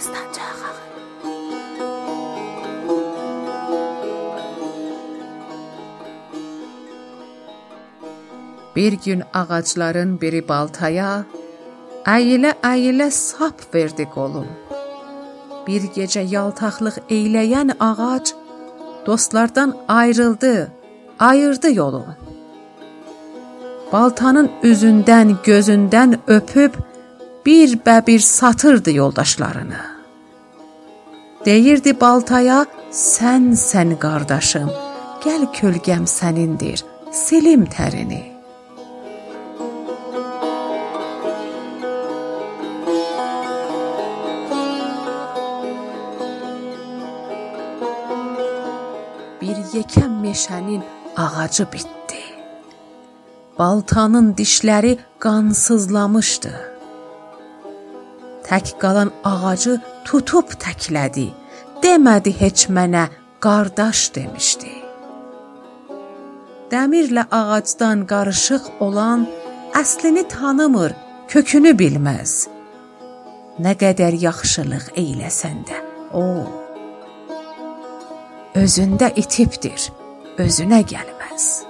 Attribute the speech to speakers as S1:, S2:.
S1: Dastanca ağı. Bir gün ağacların biri baltaya, əyilə-əyilə sap verdi qolum. Bir gecə yaltaqlıq eyləyən ağac dostlardan ayrıldı, ayırdı yolu. Baltanın üzündən, gözündən öpüb bir bəbir satırdı yoldaşlarını. Deyirdi baltaya, sən sən qardaşım, gəl kölgəm sənindir, silim tərini. Bir yekən meşənin ağacı bitdi. Baltanın dişləri qansızlamışdı. Tək qalan ağacı tutub təklədi. Demədi heç mənə qardaş demişdi. Dəmirlə ağacdan qarışıq olan əslini tanımır, kökünü bilməz. Nə qədər yaxşılıq eyləsən də, o özündə itibdir, özünə gəlməz.